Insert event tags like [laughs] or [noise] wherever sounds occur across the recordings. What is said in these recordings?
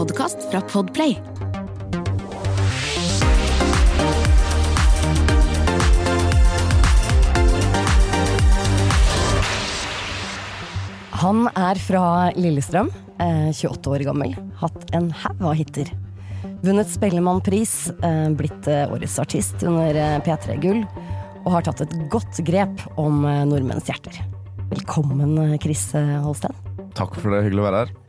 podkast fra Podplay. Han er fra Lillestrøm, eh, 28 år gammel. Hatt en haug av hiter. Vunnet Spellemannpris, eh, blitt eh, årets artist under eh, P3 Gull, og har tatt et godt grep om eh, nordmenns hjerter. Velkommen, eh, Chris eh, Holsten. Takk for det, hyggelig å være her.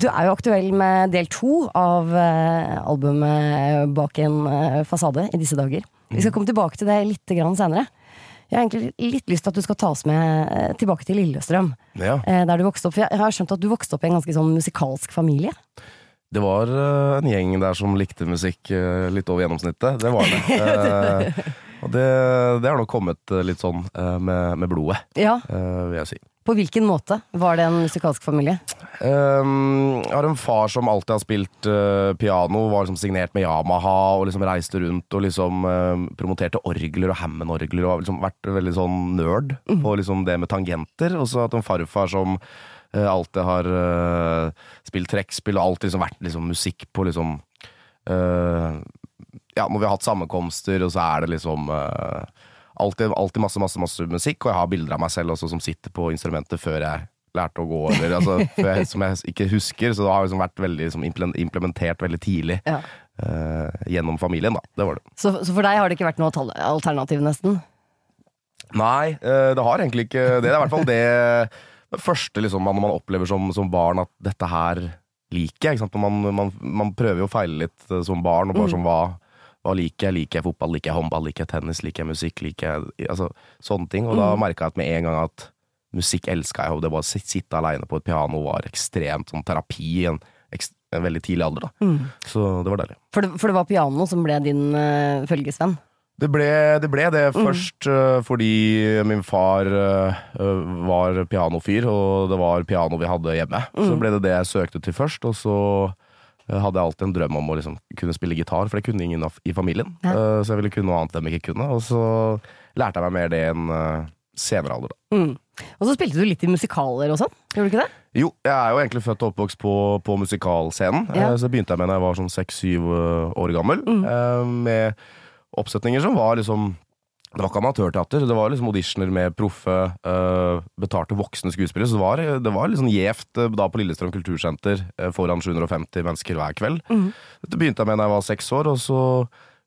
Du er jo aktuell med del to av eh, albumet Bak en eh, fasade i disse dager. Vi skal komme tilbake til det litt senere. Jeg har egentlig litt lyst til at du skal ta oss med eh, tilbake til Lillestrøm. Ja, Der du vokste opp. For jeg har skjønt at du vokste opp i en ganske sånn musikalsk familie. Det var en gjeng der som likte musikk litt over gjennomsnittet. Det var det. [laughs] Og det, det har nok kommet litt sånn med, med blodet, Ja, vil jeg si. På hvilken måte var det en musikalsk familie? Um, jeg har en far som alltid har spilt uh, piano, var liksom signert med Yamaha og liksom reiste rundt og liksom uh, promoterte orgler og Hammond-orgler og har liksom vært veldig sånn nerd på liksom det med tangenter. Og så hatt en farfar som uh, alltid har spilt trekkspill og alltid liksom vært liksom musikk på liksom Ja, når vi har hatt sammenkomster, og så er det liksom eh, alltid, alltid masse, masse, masse musikk, og jeg har bilder av meg selv også som sitter på instrumentet før jeg lærte å gå, eller altså, [laughs] jeg, som jeg ikke husker, så det har liksom vært veldig liksom, implementert veldig tidlig Ja. uh, gjennom familien, da. Det var det. Så, så for deg har det ikke vært noe alternativ, nesten? Nei, uh, det har egentlig ikke det. Det er i hvert fall det, det første liksom, man, man opplever som, som barn, at dette her liker jeg. Man, man, man prøver jo å feile litt eh, som barn, og bare som hva, hva liker jeg? Liker jeg fotball? Liker jeg håndball? Liker jeg tennis? Liker jeg musikk? Liker jeg altså, sånne ting. Og da merka jeg at med en gang at musikk elska jeg, og det bare å sitte aleine på et piano var ekstremt sånn terapi i en, en veldig tidlig alder. da. Så det var deilig. For for det var piano som ble din uh, følgesvenn? Det ble det, ble det først øh, fordi min far øh, var pianofyr, og det var piano vi hadde hjemme. Så ble det det jeg søkte til først, og så hadde jeg alltid en drøm om å liksom kunne spille gitar, for det kunne ingen i familien. Ja. Øh, så jeg ville kunne noe annet de ikke kunne, og så lærte jeg meg mer det enn øh, senere alder. Da. Mm. Og så spilte du litt i musikaler og sånn? Gjorde du ikke det? Jo, jeg er jo egentlig født og oppvokst på, på musikalscenen, Ja. eh, så begynte jeg med da jeg var sånn seks-syv år gammel, mm. med oppsetninger som var liksom det var ikke amatørteater, det var liksom auditioner med proffe, uh, betalte voksne skuespillere. Så det var, det var sånn gjevt uh, da på Lillestrøm kultursenter uh, foran 750 mennesker hver kveld. Dette begynte jeg med da jeg var seks år, og så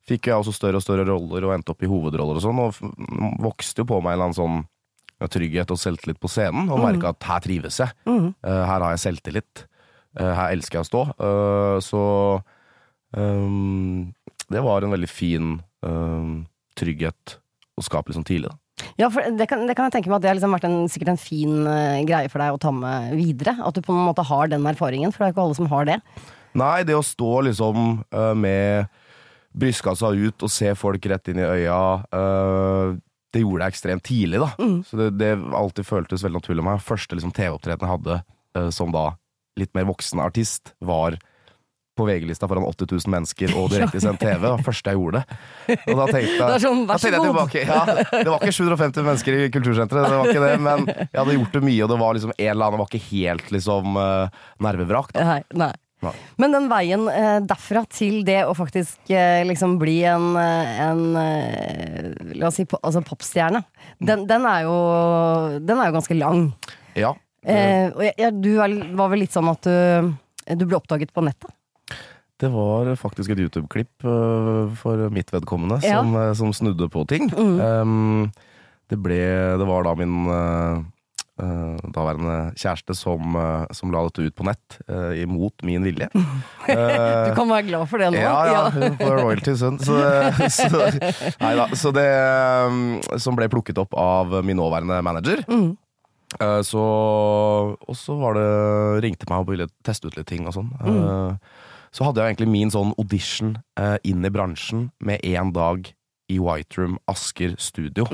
fikk jeg også større og større roller og endte opp i hovedroller og sånn, og vokste jo på meg en eller annen sånn trygghet og selvtillit på scenen, og merka at her trives jeg. Mm. Her har jeg selvtillit. Her elsker jeg å stå. Så um, det var en veldig fin trygghet å skape litt sånn tidlig. Da. Ja, for det kan, det kan jeg tenke meg at det har liksom vært en, sikkert en fin uh, greie for deg å ta med videre. At du på en måte har den erfaringen, for det er ikke alle som har det. Nei, det å stå liksom uh, med brystkassa ut og se folk rett inn i øya, uh, det gjorde jeg ekstremt tidlig, da. Så det, det alltid føltes veldig naturlig for meg. Første liksom, TV-opptreden jeg hadde som da litt mer voksen artist, var på VG-lista foran 80 000 mennesker og [laughs] direktesendt TV. Det var første jeg gjorde. Og da tenkte jeg, [laughs] Det sånn, da tenkte jeg tilbake, ja, Det var ikke 750 mennesker i Kultursenteret, det var ikke det, men jeg hadde gjort det mye, og det var liksom en eller annen, det var ikke helt liksom eh, nervevrak. Da. Nei, nei. Nei. Men den veien eh, derfra til det å faktisk eh, liksom bli en, eh, en eh, La oss si po altså popstjerne, den, den, er jo, den er jo ganske lang. Ja. Eh, og jeg, jeg, du er, var vel litt sånn at du, du ble oppdaget på nettet? Det var faktisk et YouTube-klipp øh, for mitt vedkommende Ja. som, øh, som snudde på ting. Um, det ble Det var da min øh, daværende kjæreste som, som la dette ut på nett, uh, imot min vilje. [laughs] Du kan være glad for det nå. Ja, ja, hun får royalties, hun. Så, [laughs] så, neida, så det Som ble plukket opp av min nåværende manager. Mm. Uh, så Og så var det ringte meg og ville teste ut litt ting og sånn. Mm. Så hadde jeg egentlig min sånn audition eh, inn i bransjen med én dag i White Room Asker studio.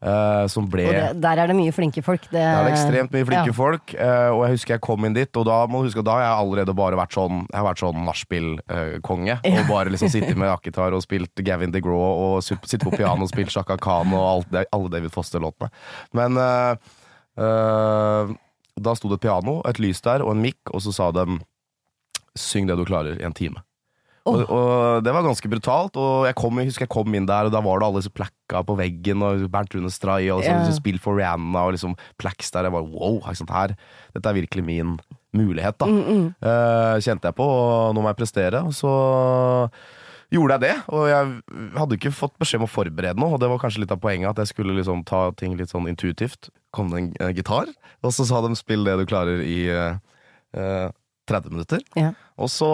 eh, som ble det, der er det mye flinke folk. Det, det er ekstremt mye flinke ja. folk, eh, og jeg husker jeg kom inn dit, og da må du huske da har jeg allerede bare vært sånn Jeg har vært sånn nachspiel-konge, og bare liksom sittet med akgitar og spilt Gavin DeGraw og sittet på piano og spilt Shaka Khan og alt det, alle David Foster-låtene. Men eh, eh, da sto det et piano, et lys der og en mic, og så sa de syng det du klarer i en time. Oh. Og, og det var ganske brutalt. Og jeg, kom, jeg husker jeg kom inn der, og da var det alle disse plakka på veggen, og Bernt Rune Stray, og liksom, yeah. spill for Rihanna, og liksom plaks der. Jeg var wow, sant, her, dette er virkelig min mulighet, da. Eh, kjente jeg på, og nå må jeg prestere. Og så gjorde jeg det, og jeg hadde ikke fått beskjed om å forberede noe, og det var kanskje litt av poenget, at jeg skulle liksom ta ting litt sånn intuitivt. Kom det en uh, gitar, og så sa de spill det du klarer i uh, eh, 30 minutter. Ja. Og så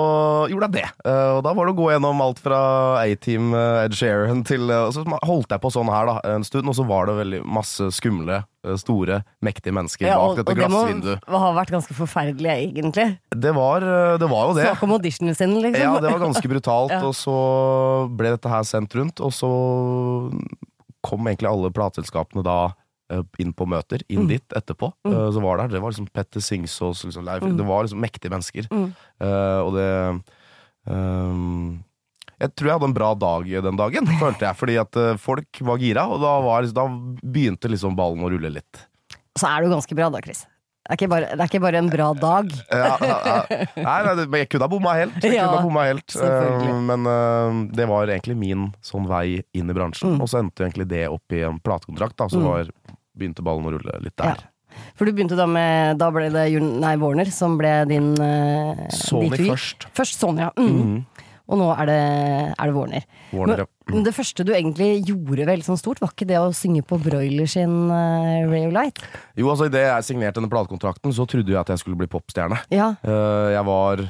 gjorde jeg det. Uh, og da var det å gå gjennom alt fra A-Team, uh, Ed Sheeran til uh, Og så holdt jeg på sånn her da en stund, og så var det veldig masse skumle, store, mektige mennesker Ja, bak dette glassvinduet. og det må ha vært ganske forferdelig, egentlig. Det var, det var jo det. Snakk om auditionen sin, liksom. Ja, det var ganske brutalt, [laughs] Ja. og så ble dette her sendt rundt, og så kom egentlig alle plateselskapene da inn på møter, inn Mm. dit etterpå. Eh, Så var det det var liksom Petter Singsås, liksom, Leif, Mm. det var liksom mektige mennesker. Mm. Uh, og det um, Jeg tror jeg hadde en bra dag den dagen, følte jeg, fordi at eh, folk var gira, og da, var, da begynte liksom ballen å rulle litt. Så er du ganske bra da, Chris. Det er ikke bare, det er ikke bare en bra dag. Ja, ja. Nei, nei, jeg kunne ha bomma helt. Jeg Ja, kunne ha bomma helt. Eh, men uh, det var egentlig min sånn vei inn i bransjen. Mm. Og så endte egentlig det opp i en platekontrakt, da, så Mm. var, begynte ballen å rulle litt der. For du begynte da med Da ble det nei, Warner som ble din uh, Sony først. Først Sony, ja. Mm. Mhm. Og nå er det, er det Warner. Warner, ja. Men det første du egentlig gjorde veldig sånn stort, var ikke det å synge på Broiler sin uh, Ray of Light? Jo, altså Idet jeg signerte denne platekontrakten, så trodde jeg at jeg skulle bli popstjerne. Ja. Uh, jeg var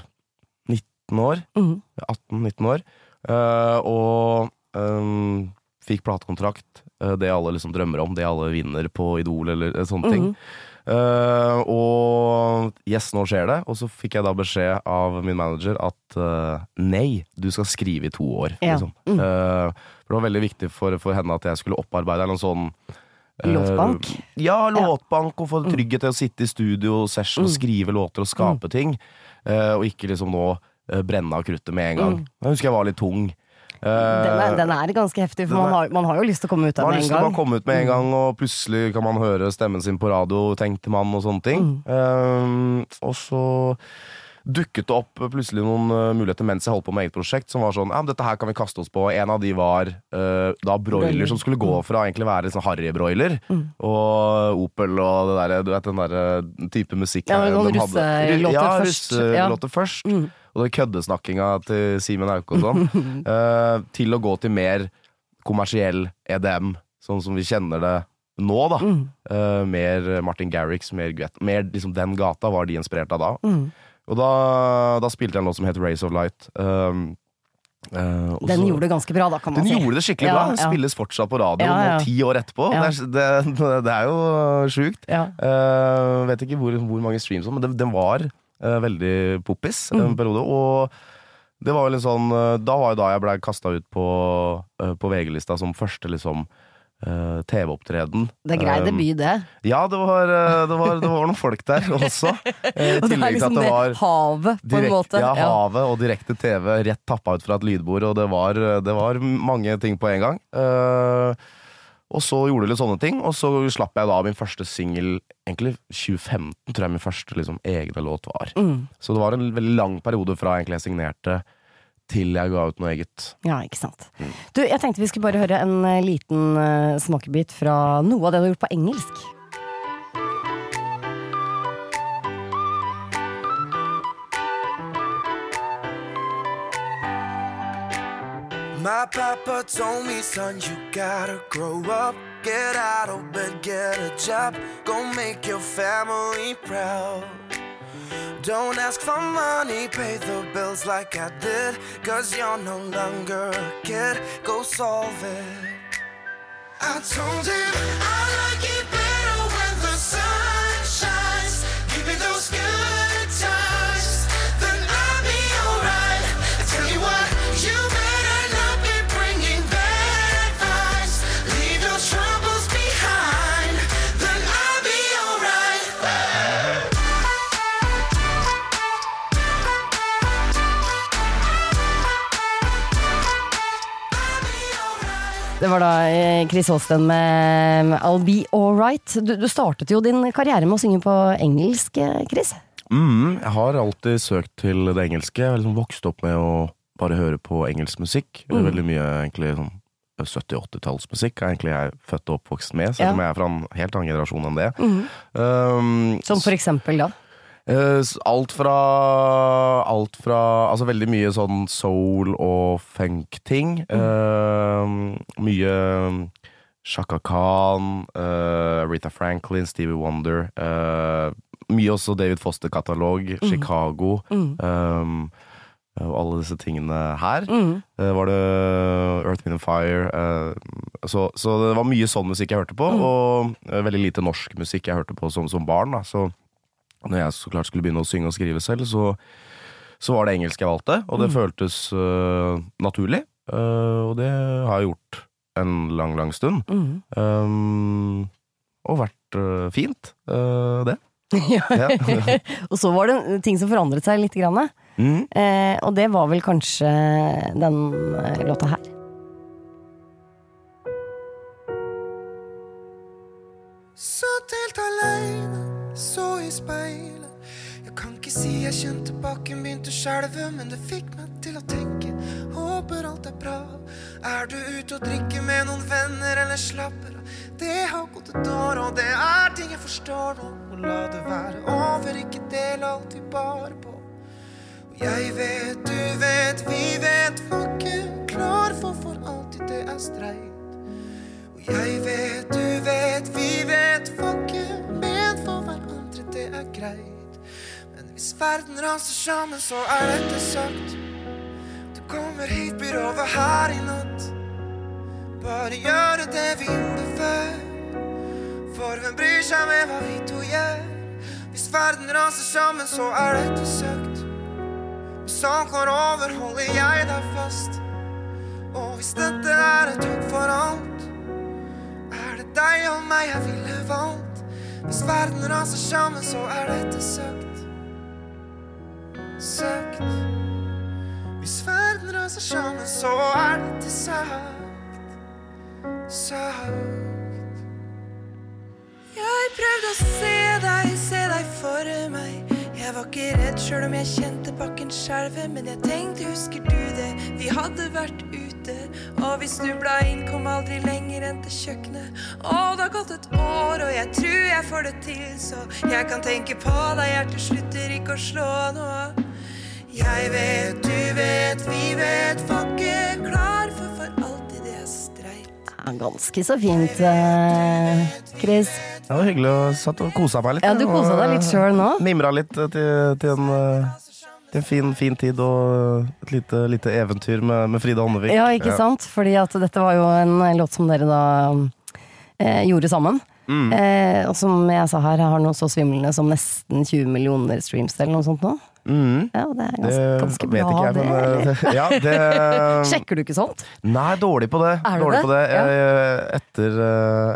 19 år. Mm. 18-19 år. Uh, og um, fikk platekontrakt. Eh, det alle liksom drømmer om, det alle vinner på Idol eller eh, sånne ting. Mhm. Eh, og yes, nå skjer det. Og så fikk jeg da beskjed av min manager at uh, nei, du skal skrive i to år. Ja. Liksom. Mm. Uh, for det var veldig viktig for, for henne at jeg skulle opparbeide en sånn Låtbank? Ja, låtbank, og få trygghet til å sitte i studio, session, og skrive låter og skape ting. Eh, og ikke liksom nå brenne av kruttet med en gang. Jeg husker jeg var litt tung. Eh, Den er, den er ganske heftig, for man har, man har jo lyst til å komme ut av den en gang. man har lyst til å bare komme ut med en gang, og plutselig kan man høre stemmen sin på radio, tenkte man, og sånne ting. Um, og så dukket det opp plutselig noen uh, muligheter mens jeg holdt på med eget prosjekt, som var sånn Ja, dette her kan vi kaste oss på. En av de var uh, da broiler, som skulle gå fra å egentlig være sånn harrybroiler mm. og Opel og det der, du vet den der type musikk Ja, noen hadde. russelåter ja, først. Ja. først. Og den køddesnakkinga til Simen Auke og sånn. [laughs] eh, til å gå til mer kommersiell EDM, sånn som vi kjenner det nå, da. Mm. Eh, mer Martin Garrix, mer, mer liksom den gata var de inspirert av da. Mm. Og da, da spilte jeg en låt som het Race of Light. Um, Uh, Den så- gjorde det ganske bra, da, kan man den si. gjorde det skikkelig Ja, bra. Den ja. spilles fortsatt på radio Ja, ja. nå ti år etterpå. Det, er, det, [laughs] det er jo sjukt. Eh, vet ikke hvor, hvor mange streams, men den, den var veldig poppis Mm. periode. Og det var jo litt sånn eh, Da var jo da jeg blei kasta ut på, eh, på VG-lista som første liksom eh, TV-opptreden. Det er grei debut, det. Ja, det var, eh, det, var, det var noen folk der [laughs] også. Eh, I Og det er liksom det var havet, på en måte. ja, havet og direkte TV rett tappa ut fra et lydbord, og det var, det var mange ting på en gang. Eh, og så gjorde det litt sånne ting, og så slapp jeg da min første singel Egentlig 2015, tror jeg min første liksom, egne låt var. Mm. Så det var en veldig lang periode fra egentlig jeg signerte til jeg ga ut noe eget. Ja, ikke sant. Du, jeg tenkte vi skulle bare høre en eh, liten uh, smakebit fra noe av det du har gjort på engelsk. My papa told me, son, you gotta grow up. Get out of bed, get a job. Go make your family proud. Don't ask for money, pay the bills like I did. Cause you're no longer a kid. Go solve it. I told him I like it better Chris Holsten med I'll Be Alright. Du, du startet jo din karriere med å synge på engelsk, eh, Chris. Mm, jeg har alltid søkt til det engelske. Jeg har liksom vokst opp med å bare høre på engelsk musikk. Mm. Veldig mye egentlig sånn 70-80-tallsmusikk er egentlig jeg født og oppvokst med, selv Ja. jeg er fra en helt annen generasjon enn det. Mm. Um, Som for eksempel, da. Eh, Alt fra Alt fra Altså veldig mye sånn soul og funk-ting. Eh, mye Shaka Khan, uh, Rita Franklin, Stevie Wonder. Uh, mye også David Foster-katalog, Chicago. eh, og alle disse tingene her. Mm. Uh, var det Earth, Wind and Fire. eh, så, så det var mye sånn musikk jeg hørte på, og eh, veldig lite norsk musikk jeg hørte på som, som barn. Da. Så når jeg så klart skulle begynne å synge og skrive selv, så, så var det engelsk jeg valgte, og det føltes uh, naturlig. uh, og det har jeg gjort en lang, lang stund. Mm. Um, og vært uh, fint, eh, det. [laughs] Ja. Ja. [laughs] og så var det ting som forandret seg litt. Grann. Mm. Eh, og det var vel kanskje den låta her. Satt helt aleine, så i speilet. Jeg kan ikke si jeg kjente bakken begynte å skjelve, men det fikk meg til å tenke. Håper alt er bra. Er du ute og drikker med noen venner, eller slapper av? Det har gått et år, og det er ting jeg forstår nå. Og la det være over, ikke del alt vi bar på. Og jeg vet, du vet, vi vet, var ikke klar for for alltid det er streit. Og jeg vet, du hvis verden raser sammen, så er dette sagt Du kommer hit, blir over her i natt Bare gjøre det vi gjorde før For hvem bryr seg med hva vi to gjør Hvis verden raser sammen, så er dette søkt. Hvis alt går over, holder jeg deg fast Og hvis dette er et takk for alt er det deg og meg jeg ville valgt? Hvis verden raser sammen, så er dette sagt. Sagt. Hvis verden raser sammen, så er dette sagt. Sagt. Jeg prøvde å se deg, se deg for meg. Jeg var ikke redd sjøl om jeg kjente bakken skjelve, men jeg tenkte, husker du det, vi hadde vært ute. Og hvis du bla inn, kom aldri lenger enn til kjøkkenet. Og det har gått et år, og jeg tror jeg får det til, så jeg kan tenke på deg, hjertet slutter ikke å slå nå. Jeg vet, du vet, vi vet, var ikke klar for for alltid det er streit. Ja, ganske så fint, eh, Chris. Det var hyggelig å satt og kosa meg litt. Ja, du kosa deg litt sjøl nå. Mimra litt eh, til, til en, eh, til en fin, fin tid og et lite, lite eventyr med, med Frida Håndevik. Ja, ikke sant? Fordi at dette var jo en eh, låt som dere da eh, gjorde sammen. Mm. Eh, og som jeg sa her, har noe så svimlende som nesten 20 millioner streams eller noe sånt nå. Mm. Ja, det er Det ganske, ganske vet bra, jeg, det. men eller? eh, ja, [laughs] det Sjekker du ikke sånt? Nei, dårlig på det. Er dårlig det? på det. Jeg, etter, eh,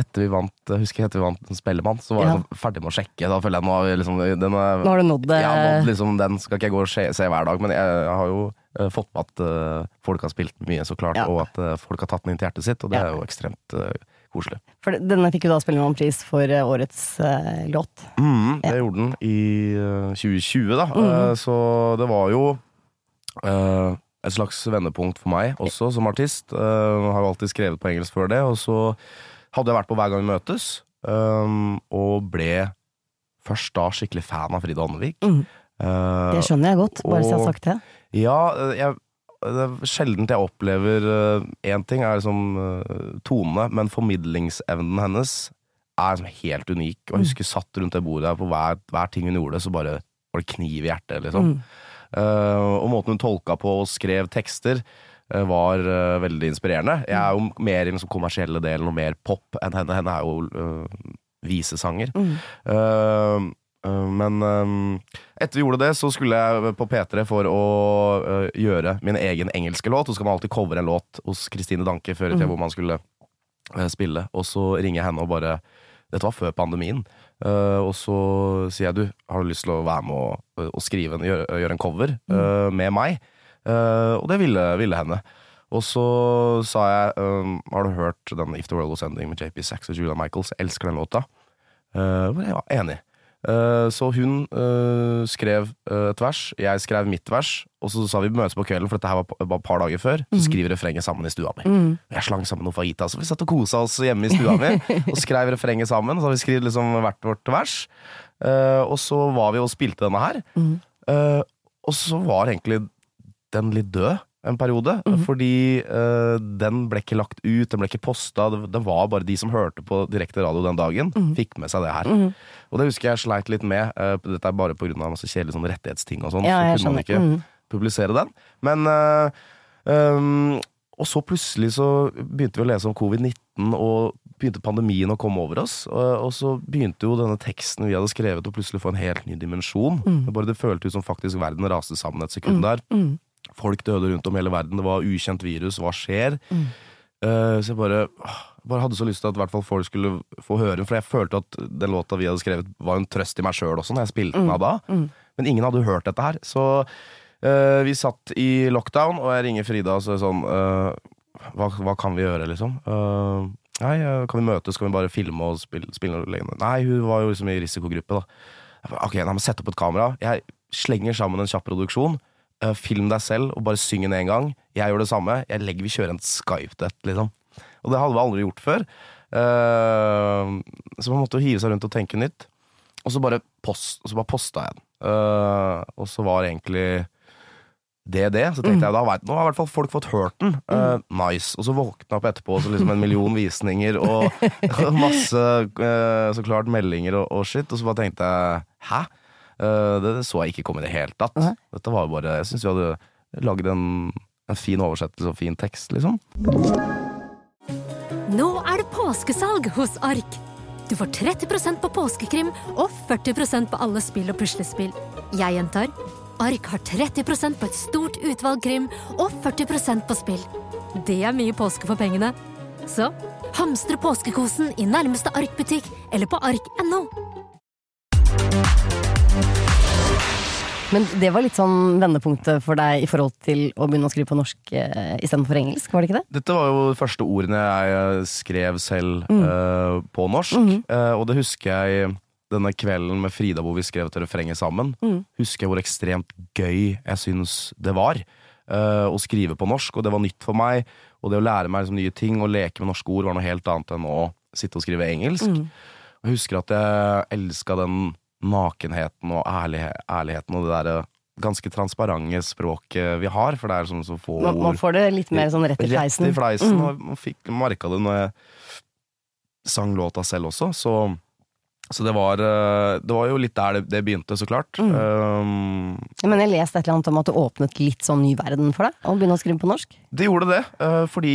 etter vi vant jeg etter vi vant Spellemann, så var Ja. jeg ferdig med å sjekke. Da føler jeg nå har vi liksom, den er, Nå har du nådd det. Ja, nådd liksom, Den skal ikke jeg gå og se, se hver dag, men jeg, jeg har jo eh, fått med at eh, folk har spilt mye, så klart, Ja. og at eh, folk har tatt den inn til hjertet sitt, og det er jo ekstremt eh, koselig. For denne fikk jo da Spellemannpris for eh, årets uh, låt. Mm, det Ja. gjorde den i uh, 2020, da. Mm. Uh, så det var jo eh, et slags vendepunkt for meg også, som artist. Har jo alltid skrevet på engelsk før det, og så hadde jeg vært på Hver gang vi møtes, um, og ble først da skikkelig fan av Frida Andevik. Mm. Eh, Det skjønner jeg godt, bare så jeg har sagt det. ja, eh, jeg, det er sjeldent jeg opplever Én ting er liksom tonene, tone, men formidlingsevnen hennes er liksom helt unik. Og jeg husker jeg satt rundt det bordet på hver, hver ting hun gjorde, så bare var det kniv i hjertet, liksom. Mm. Uh, og måten hun tolka på og skrev tekster, uh, var uh, veldig inspirerende. Jeg er jo mer i den liksom kommersielle delen og mer pop enn henne. Henne er jo visesanger. Mm. Eh, men eh, etter vi gjorde det, så skulle jeg på P3 for å eh, gjøre min egen engelske låt. Så skal man alltid covre en låt hos Kristine Danke før i tida, Mm. hvor man skulle spille. Og så ringer jeg henne og bare Dette var før pandemien. Og så sier jeg du, har du lyst til å være med og, og skrive en, gjøre, gjøre en cover mm. med meg? Og det ville, ville henne. Og så sa jeg Har du hørt den If the World Was Ending med JP Sachs og Julia Michaels? Jeg elsker den låta. Uh, jeg var enig. Eh, så hun eh, skrev eh, et vers, jeg skrev mitt vers, og så sa vi møtes på kvelden, for dette her var et par dager før. Så skriver refrenget sammen i stua mi. Jeg slang sammen noe fajita, så vi satt og kosa oss hjemme i stua mi og skrev refrenget sammen. Så har vi skrevet liksom hvert vårt vers. Og så var vi og spilte denne her. Eh, og så var egentlig den litt død en periode. Fordi uh, den ble ikke lagt ut, den ble ikke posta. Det, det var bare de som hørte på direkte radio den dagen, fikk med seg det her. Og det husker jeg sleit litt med. Uh, dette er bare pga. masse kjedelige sånn rettighetsting og sånn. Ja, så kunne man ikke Mm. publisere den. Men uh, um, Og så plutselig så begynte vi å lese om covid-19, og begynte pandemien å komme over oss. Og, og så begynte jo denne teksten vi hadde skrevet å plutselig få en helt ny dimensjon. Det bare det føltes ut som faktisk verden raste sammen et sekund der. Folk døde rundt om hele verden, det var ukjent virus, hva skjer? Eh, så jeg bare, bare hadde så lyst til at hvert fall folk skulle få høre den, for jeg følte at den låta vi hadde skrevet var en trøst i meg sjøl også, når jeg spilte den av da. Men ingen hadde hørt dette her. Så uh, vi satt i lockdown, og jeg ringer Frida og så er sånn uh, hva, hva kan vi gjøre, liksom? Nei, kan vi møtes? Kan vi bare filme og spille, spille? Nei, hun var jo liksom i risikogruppe, da. Ok, nei, men Sett opp et kamera. Jeg slenger sammen en kjapp produksjon. Eh, film deg selv, og bare syng den én gang. Jeg gjør det samme. Jeg legger, vi kjører en Skype-date, liksom. Og det hadde vi aldri gjort før. Eh, så man måtte hive seg rundt og tenke nytt. Og så bare, post, og så bare posta jeg den. Eh, og så var egentlig det det. Så tenkte jeg da vet, nå har i hvert fall folk fått hørt den. Eh, nice. Og så våkna jeg opp etterpå, og så liksom en million visninger og [laughs] masse så klart meldinger og, og shit. Og så bare tenkte jeg hæ? Eh, det, det så jeg ikke komme i det hele tatt. Nei. Dette var jo bare Jeg syns vi hadde lagd en, en fin oversettelse og fin tekst, liksom. Nå er det påskesalg hos Ark. Du får 30% på påskekrim og 40% på alle spill og puslespill. Jeg gjentar Ark har 30% på et stort utvalg krim og 40% på spill. Det er mye påske for pengene. Så hamstre påskekosen i nærmeste Ark-butikk eller på ark.no. Men det var litt sånn vendepunktet for deg i forhold til å begynne å skrive på norsk eh, istedenfor engelsk, var det ikke det? Dette var jo de første ordene jeg eh, skrev selv eh, på norsk. Eh, og det husker jeg denne kvelden med Frida hvor vi skrev et refrenget sammen. Husker jeg hvor ekstremt gøy jeg syns det var uh, å skrive på norsk. Og det var nytt for meg. Og det å lære meg liksom, nye ting og leke med norske ord var noe helt annet enn å sitte og skrive engelsk. Og jeg husker at jeg elska den nakenheten og ærlig, ærligheten og det derre ganske transparente språket vi har, for det er sånn så få Man, man får det litt mer sånn rett i fleisen. Rett i fleisen, og man fikk merka det når jeg sang låta selv også, så, så det var eh, Det var jo litt der det, det begynte, så klart. Mm. Um, Men jeg leste et eller annet om at det åpnet litt sånn ny verden for deg å begynne å skrive på norsk. det gjorde det, eh, fordi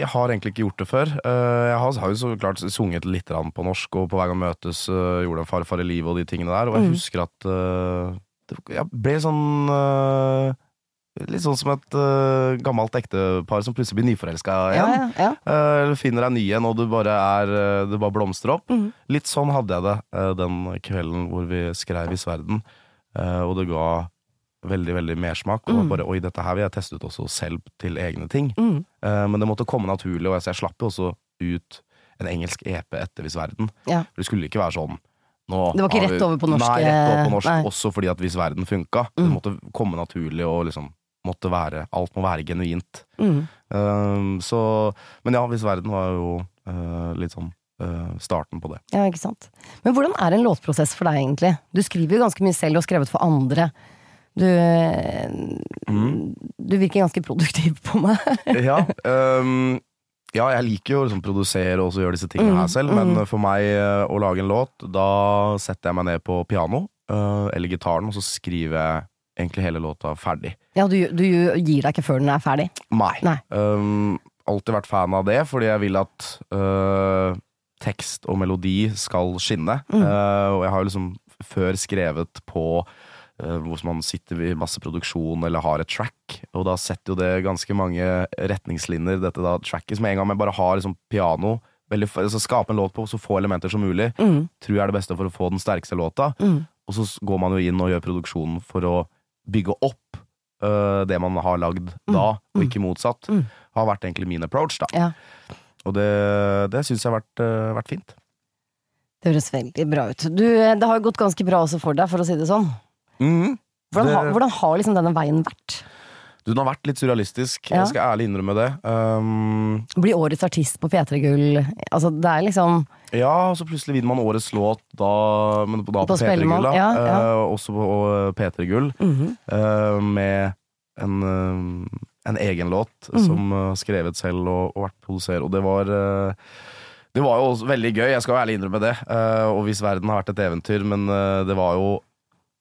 jeg har egentlig ikke gjort det før. Eh, jeg har, jo så klart sunget litt på norsk, og på Hver gang møtes eh, gjorde en Farfar i livet og de tingene der, og Mm. jeg husker at eh, det, jeg ble sånn eh, Litt sånn som et uh, gammelt ektepar som plutselig blir nyforelska igjen. ja, ja. ja. Eller finner deg ny en, og du bare er uh, Det bare blomstrer opp. Mhm. Litt sånn hadde jeg det eh, den kvelden hvor vi skrev i Sverden. Eh, Og det ga veldig, veldig mersmak. Og bare oi, dette her vil jeg teste ut også selv til egne ting. Mm. Eh, Men det måtte komme naturlig, og jeg, jeg slapp jo også ut en engelsk EP etter Hvis Verden. Ja. For det skulle ikke være sånn nå Det var ikke rett over på norsk, Nei, rett over på norsk. nei. Også fordi at Hvis Verden funka. Det måtte komme naturlig, og liksom måtte være Alt må være genuint. Mm. Um, så, men ja, Hvis verden var jo uh, litt sånn uh, starten på det. Ja, ikke sant. Men hvordan er en låtprosess for deg, egentlig? Du skriver jo ganske mye selv og skrevet for andre. Du, Mm. du virker ganske produktiv på meg. [laughs] Ja, um, [laughs] ja, jeg liker jo å liksom produsere og gjøre disse tingene her selv, men for meg å lage en låt, da setter jeg meg ned på piano eller gitaren, og så skriver jeg egentlig hele låta ferdig. Ja, du, du gir deg ikke før den er ferdig. Nei. Nei. Um, alltid vært fan av det, fordi jeg vil at uh, tekst og melodi skal skinne. Uh, og jeg har jo liksom før skrevet på uh, hvor man sitter i masse produksjon eller har et track, og da setter jo det ganske mange retningslinjer, dette da tracket, som en gang jeg bare har liksom piano veldig, altså Skape en låt på så få elementer som mulig, Mm. tror jeg er det beste for å få den sterkeste låta. Mm. Og så går man jo inn og gjør produksjonen for å bygge opp uh, det man har lagd da, og ikke motsatt. Mm. Har vært egentlig min approach, da. Ja. Og det, det syns jeg har vært, uh, vært fint. Det høres veldig bra ut. Du, eh, det har jo gått ganske bra også for deg, for å si det sånn. Mm. Hvordan, Det- hvordan har liksom denne veien vært? Du, Den har vært litt surrealistisk, Ja. jeg skal ærlig innrømme det. Um, Bli årets artist på P3 Gull. Altså, det er liksom ja, og så plutselig vinner man årets låt da, men da på, På P3 Gull. Ja, ja. Uh, også på P3 Gull. Mm -hmm. uh, med en, uh, en egen låt Mhm. som uh, skrevet selv og, og vært produsert. Og det var Det var jo også veldig gøy, jeg skal jo ærlig innrømme det. Og hvis verden har vært et eventyr, men det var jo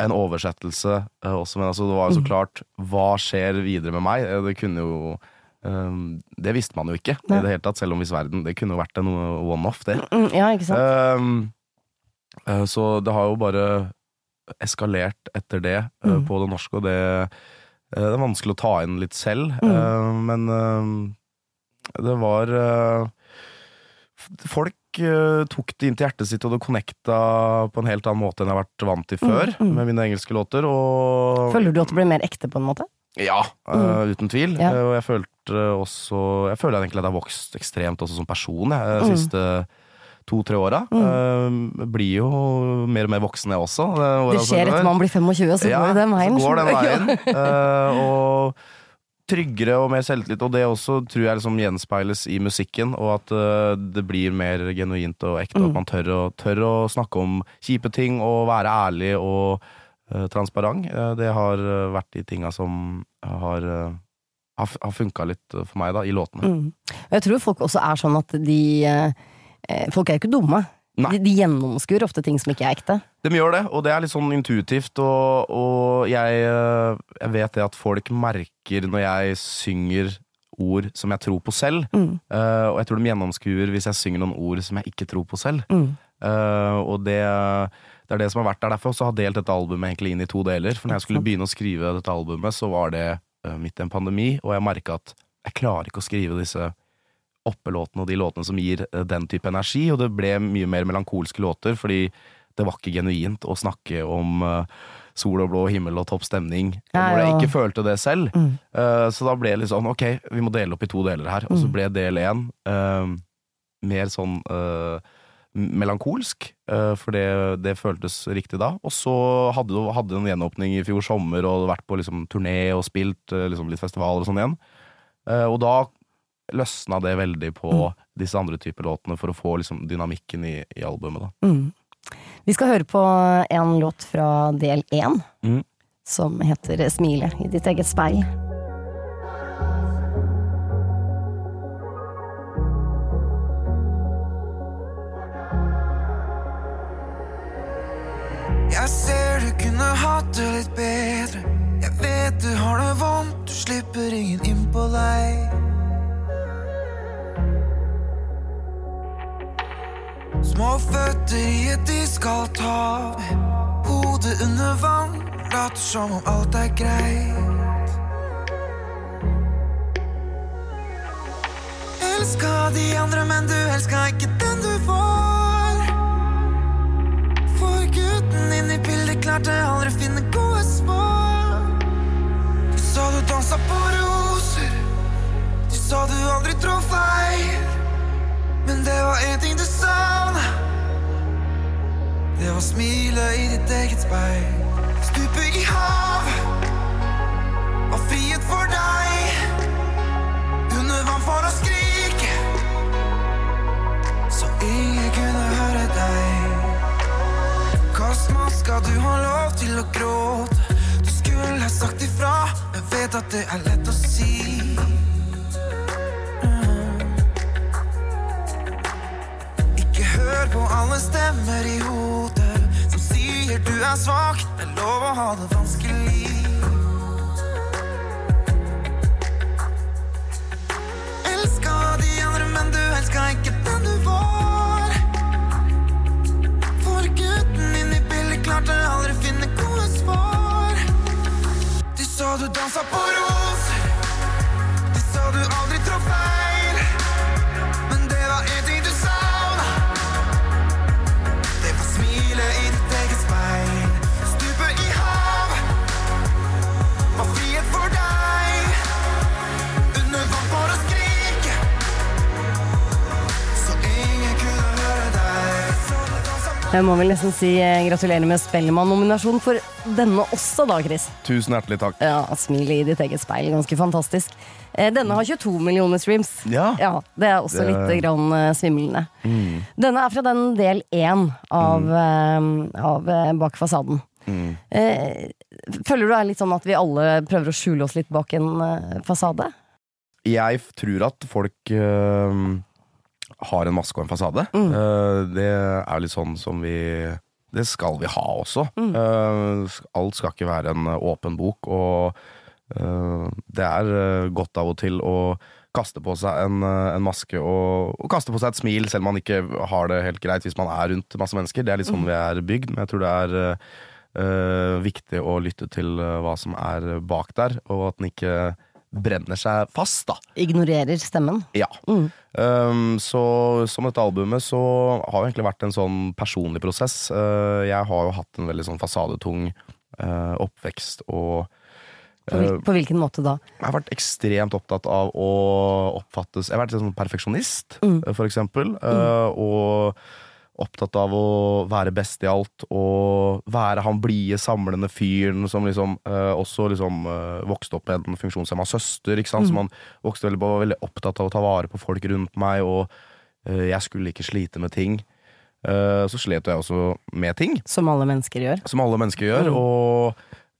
en oversettelse eh, også. Men altså, det var jo så Mhm. klart Hva skjer videre med meg? Eh, Det kunne jo Um, Det visste man jo ikke Nei. i det hele tatt, selv om hvis verden Det kunne jo vært en one-off, det. Mm, Ja? Um, uh, så det har jo bare eskalert etter det uh, Mm. på det norske, og det, uh, det er vanskelig å ta inn litt selv. Mm. men eh, det var Folk tok det inn til hjertet sitt, og det connecta på en helt annen måte enn jeg har vært vant til før Mm, mm. med mine engelske låter. Og Føler du at det blir mer ekte, på en måte? ja, eh, uten tvil. Mm. Ja. Eh, og jeg følte også Jeg føler egentlig at jeg har vokst ekstremt også som person jeg, de Mm. siste to-tre åra. Eh, blir jo mer og mer voksen, jeg også. Det skjer etter man blir 25, så går det den veien. Så går den [laughs] veien. uh, og tryggere og mer selvtillit. Og det også tror jeg liksom gjenspeiles i musikken, og at uh, det blir mer genuint og ekte. Mm. At man tør å, tør å snakke om kjipe ting og være ærlig og uh, transparent. Uh, det har vært de tinga som har, uh, har, funka litt for meg da, i låtene. Mm. Jeg tror folk også er sånn at de Folk er jo ikke dumme. Nei. De, gjennomskuer ofte ting som ikke er ekte. De gjør det, og det er litt sånn intuitivt, og, og jeg, eh, jeg vet det at folk merker når jeg synger ord som jeg tror på selv, Mm. Uh, og jeg tror de gjennomskuer hvis jeg synger noen ord som jeg ikke tror på selv. Mm. Uh, og det, det er det som har vært der derfor, så har delt dette albumet egentlig inn i to deler. For når jeg skulle begynne å skrive dette albumet, så var det uh, midt i en pandemi, og jeg merka at jeg klarer ikke å skrive disse oppelåtene og de låtene som gir eh, den type energi, og det ble mye mer melankolske låter, fordi det var ikke genuint å snakke om eh, sol og blå himmel og topp stemning når jeg ikke følte det selv. Mm. Eh, så da ble det litt sånn, ok, vi må dele opp i to deler her. Og så Mm. ble del én mer sånn melankolsk, for det, det føltes riktig da. Og så hadde du hadde en gjenåpning i fjor sommer og vært på liksom, turné og spilt liksom, litt festivaler og sånn igjen. Og da løsna det veldig på Mm. disse andre typer låtene for å få liksom, dynamikken i, i albumet. da. Mm. Vi skal høre på en låt fra del én, Mm. som heter 'Smile i ditt eget speil'. Jeg ser du kunne hatt det litt bedre. Jeg vet du har det vondt, du slipper ingen inn på deg. Små føtter i et iskaldt hav. Hodet under vann, later som om alt er greit. Elska de andre, men du elska ikke den du var. For gutten inni bildet klarte aldri finne gode svar. Du sa du dansa på roser. Du sa du aldri trå feil. Men det var én ting du savna. Det var smilet i ditt eget speil. Stupe i hav var frihet for deg. Under vann for å skrike, så ingen kunne høre deg. Kast skal du har lov til å gråte. Du skulle ha sagt ifra, men vet at det er lett å si. Alle stemmer i hodet som sier du er svak. Det er lov å ha det vanskelig. Elska de andre, men du elska ikke den du var. For gutten inni bildet klarte aldri finne gode svar. De sa du dansa på roser. Jeg må vel nesten si eh, gratulerer med Spellemann-nominasjonen for denne også, da, Chris. Tusen hjertelig takk. Ja, Smil i ditt eget speil. Ganske fantastisk. Eh, Denne har 22 millioner streams. Ja. Det er også Det- litt grann eh, svimlende. Denne er fra den del én av, eh, av eh, Bak fasaden. Eh, føler du det er litt sånn at vi alle prøver å skjule oss litt bak en eh, fasade? Jeg f- tror at folk øh, har en maske og en fasade. Eh, det er litt sånn som vi Det skal vi ha også. Mm. sk- alt skal ikke være en eh, åpen bok, og eh, det er eh, godt av og til å kaste på seg en, eh, en maske og, og kaste på seg et smil, selv om man ikke har det helt greit hvis man er rundt masse mennesker. Det er litt sånn vi er bygd, men jeg tror det er eh, eh, viktig å lytte til eh, hva som er bak der, og at den ikke brenner seg fast, da. Ignorerer stemmen. Ja. Um, så som dette albumet så har det egentlig vært en sånn personlig prosess. Uh, jeg har jo hatt en veldig sånn fasadetung uh, oppvekst og På, hvil, på hvilken måte da? jeg har vært ekstremt opptatt av å oppfattes Jeg har vært en sånn perfeksjonist, Mm. for eksempel. Mm. Og opptatt av å være best i alt og være han blide, samlende fyren som liksom uh, også liksom uh, vokste opp med en funksjonshemma søster. Ikke sant? Som han vokste veldig, var veldig opptatt av å ta vare på folk rundt meg, og uh, jeg skulle ikke slite med ting. Uh, så slet jeg også med ting Som alle mennesker gjør. som alle mennesker gjør, og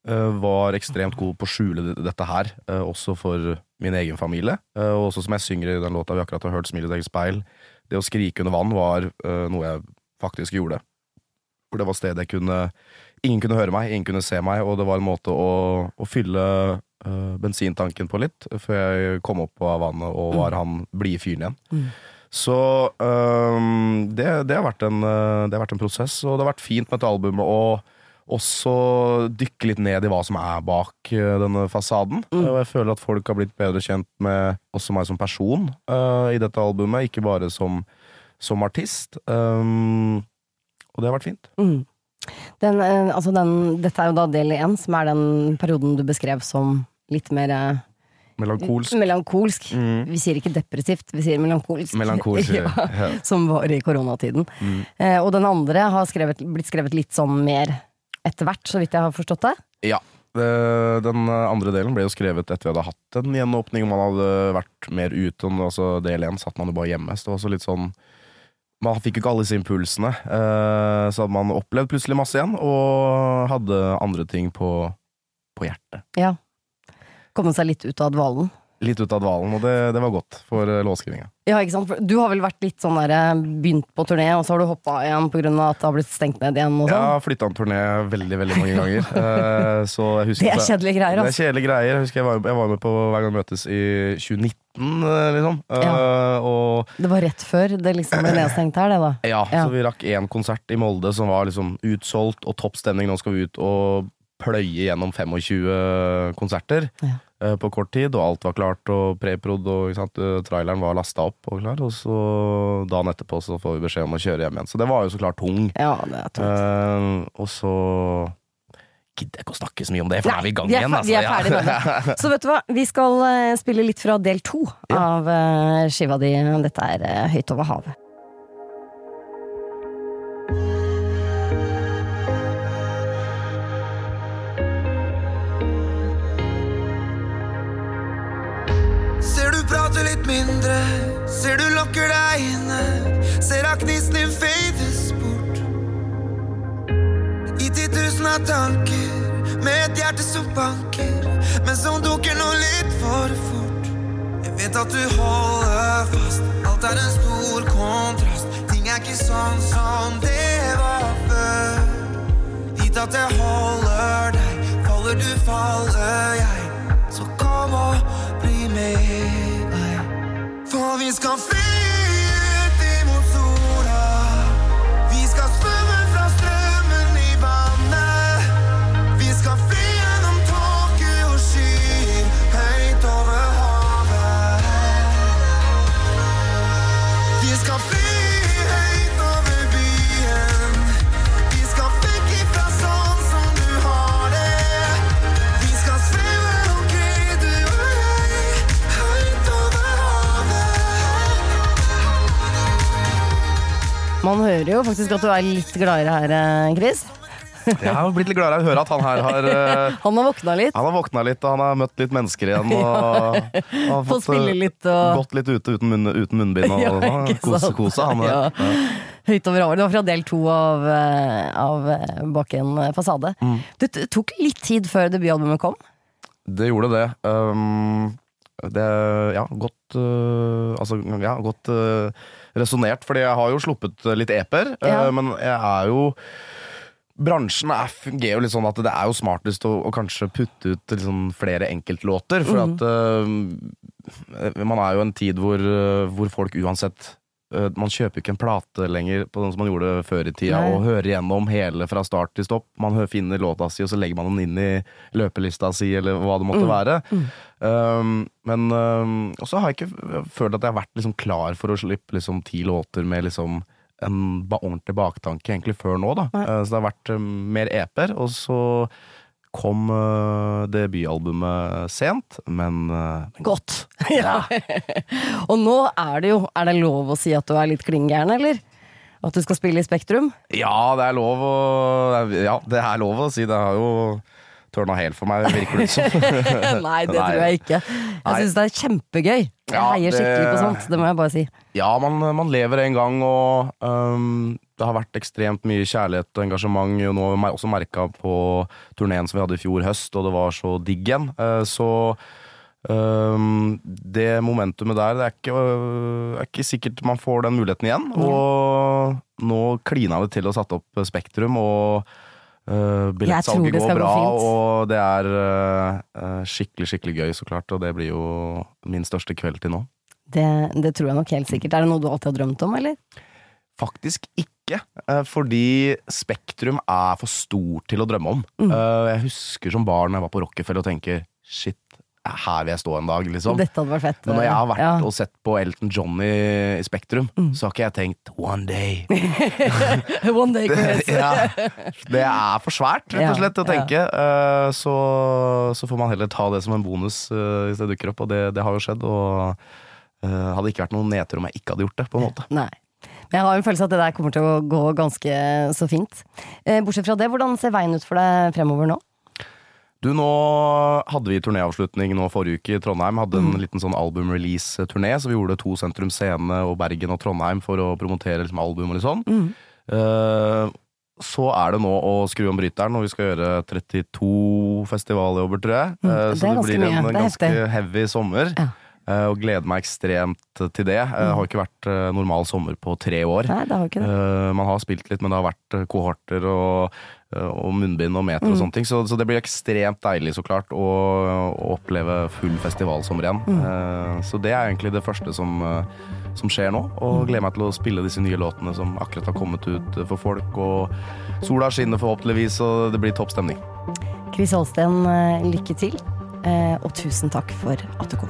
øh, var ekstremt god på å skjule dette her, øh, også for min egen familie. Og også som jeg synger i den låta vi akkurat har hørt, 'Smil i eget speil', det å skrike under vann var uh, noe jeg faktisk gjorde. For det var stedet jeg kunne Ingen kunne høre meg, ingen kunne se meg, og det var en måte å, å fylle uh, bensintanken på litt, før jeg kom opp av vannet og var han blide fyren igjen. Så øhm, det, det, har vært en, øh, det har vært en prosess, og det har vært fint med dette albumet å også dykke litt ned i hva som er bak øh, denne fasaden. Og jeg føler at folk har blitt bedre kjent med også meg som person uh, i dette albumet, ikke bare som, som artist. Um, og det har vært fint. Mm. Den, eh, altså den, dette er jo da del én, som er den perioden du beskrev som litt mer eh, Melankolsk. melankolsk. Mm. Vi sier ikke depressivt, vi sier melankolsk. Melankolsk, [laughs] ja, ja. som var i koronatiden. Mm. Eh, og den andre har skrevet, blitt skrevet litt sånn mer etter hvert, så vidt jeg har forstått det. Ja. Eh, Den andre delen ble jo skrevet etter vi hadde hatt en gjenåpning. Man hadde vært mer ute. Altså del én satt man jo bare hjemme. Så det var også litt sånn Man fikk jo ikke alle disse impulsene. eh, Så hadde man opplevd plutselig masse igjen, og hadde andre ting på, på hjertet. Ja. Komme seg litt ut av dvalen. Litt ut av dvalen, og det, det var godt for eh, låtskrivinga. Ja, ikke sant? Du har vel vært litt sånn der, eh, begynt på turné, og så har du hoppa igjen pga. at det har blitt stengt ned igjen og sånn? har flytta en turné veldig veldig mange ganger. [laughs] Så jeg husker Det er kjedelige greier, Altså. Det er kjedelige greier. Jeg husker jeg var, jeg var med på Hver gang møtes i 2019, liksom. Eh, Og Det var rett før det liksom ble nedstengt her, det da. Ja, Ja. så vi rakk én konsert i Molde som var liksom utsolgt og topp stemning. Nå skal vi ut og pløye gjennom 25 konserter Ja. eh, på kort tid, og alt var klart, og preprod og sant, eh, traileren var lasta opp og klar, og så dagen etterpå så får vi beskjed om å kjøre hjem igjen. Så det var jo så klart tung. Ja, det er tungt. Uh, og så gidder ikke å snakke så mye om det, for da er vi i gang igjen. altså. ferdig med det. Så vet du hva, vi skal eh, spille litt fra del to av eh, skiva di. Dette er eh, Høyt over havet. Lukker deg inne. Ser at gnisten din fades bort. I titusen av tanker, med et hjerte som banker, men som dukker nå litt for fort. Jeg vet at du holder fast, alt er en stor kontrast. Ting er ikke sånn som det var før. Hit at jeg holder deg, faller du, faller jeg. Så kom og bli med. For vi skal fly ut hører jo faktisk at du er litt gladere her, eh, Chris. Jeg har blitt litt gladere av å høre at han her har eh, [laughs] Han har våkna litt. Han har våkna litt, og han har møtt litt mennesker igjen. Og [laughs] har Fått spille litt og gått litt ute uten, munn, uten munnbind og [laughs] Ja, og kose, kose, han. Ja. Ja. Høyt over havet. Det var fra del to av, eh, av eh, Bak en fasade. Mm. Det tok litt tid før debutalbumet kom. Det gjorde det. Um, det ja, godt uh, Altså, ja, godt uh, resonnert, fordi jeg har jo sluppet litt EP-er, uh, Ja. men jeg er jo Bransjen er, fungerer jo litt sånn at det er jo smartest å, å kanskje putte ut liksom flere enkeltlåter, for at uh, man er jo en tid hvor, hvor folk uansett man kjøper ikke en plate lenger på den som man gjorde før i tida, Nei. og hører gjennom hele fra start til stopp. Man finner låta si, og så legger man den inn i løpelista si, eller hva det måtte være. Um, men um, Og så har jeg ikke følt at jeg har vært liksom klar for å slippe liksom ti låter med liksom en ba ordentlig baktanke egentlig før nå, da. Uh, så det har vært um, mer EP-er, og så kom uh, debutalbumet sent, men uh, Godt. [laughs] Ja. og nå er det jo Er det lov å si at du er litt klinggæren, eller? At du skal spille i Spektrum? Ja, det er lov å Ja, det er lov å si. Det har jo tørna helt for meg, virker det som. [laughs] Nei, det [laughs] tror jeg ikke. Jeg Nei. syns det er kjempegøy. Jeg Ja, heier skikkelig på sånt, det må jeg bare si. Ja, man, man lever en gang, og øhm, det har vært ekstremt mye kjærlighet og engasjement. Og nå har vi også merka på turneen som vi hadde i fjor høst, og det var så digg igjen. Eh, så Um, det momentumet der, det er ikke, er ikke sikkert man får den muligheten igjen. Og nå klina det til og satte opp Spektrum, og uh, billettsalget går bra. gå og det er øh, skikkelig, skikkelig gøy, så klart. Og det blir jo min største kveld til nå. Det, det tror jeg nok helt sikkert. Er det noe du alltid har drømt om, eller? Faktisk ikke, eh, fordi Spektrum er for stort til å drømme om. Mm. Eh, Jeg husker som barn jeg var på Rockefeller og tenker shit, her vil jeg stå en dag, liksom. Dette hadde vært fett. Men når jeg har vært Ja. og sett på Elton John i, i Spektrum, så har ikke jeg tenkt one day. [laughs] One day, Chris. [laughs] ja, det er for svært, rett og slett, å tenke. Ja. Så, så får man heller ta det som en bonus eh, hvis det dukker opp, og det, det har jo skjedd. Og eh, hadde ikke vært noen nedtur om jeg ikke hadde gjort det, på en måte. Nei. Jeg har en følelse at det der kommer til å gå ganske så fint. Eh, Bortsett fra det, hvordan ser veien ut for deg fremover nå? Du, nå hadde vi turnéavslutning nå forrige uke i Trondheim. Hadde en liten sånn album-release-turné, så vi gjorde to Sentrum Scene og Bergen og Trondheim for å promotere liksom, album og litt sånn. Eh, så er det nå å skru om bryteren, og vi skal gjøre 32 festivaljobber, tror jeg. Mm, Uh, så det det blir en er ganske heftig. heavy sommer. Ja. Eh, og gleder meg ekstremt til det. Eh, Det har ikke vært eh, normal sommer på tre år. Nei, det har ikke det. Eh, man har spilt litt, men det har vært eh, kohorter og, eh, og munnbind og meter og sånne ting. Så, så det blir ekstremt deilig, så klart, å, å oppleve full festivalsommer igjen. Mm. så det er egentlig det første som, eh, som skjer nå. Og gleder meg til å spille disse nye låtene som akkurat har kommet ut eh, for folk. Og sola skinner forhåpentligvis, og det blir topp stemning. Chris Holsten, eh, lykke til. eh, Og tusen takk for at du kom.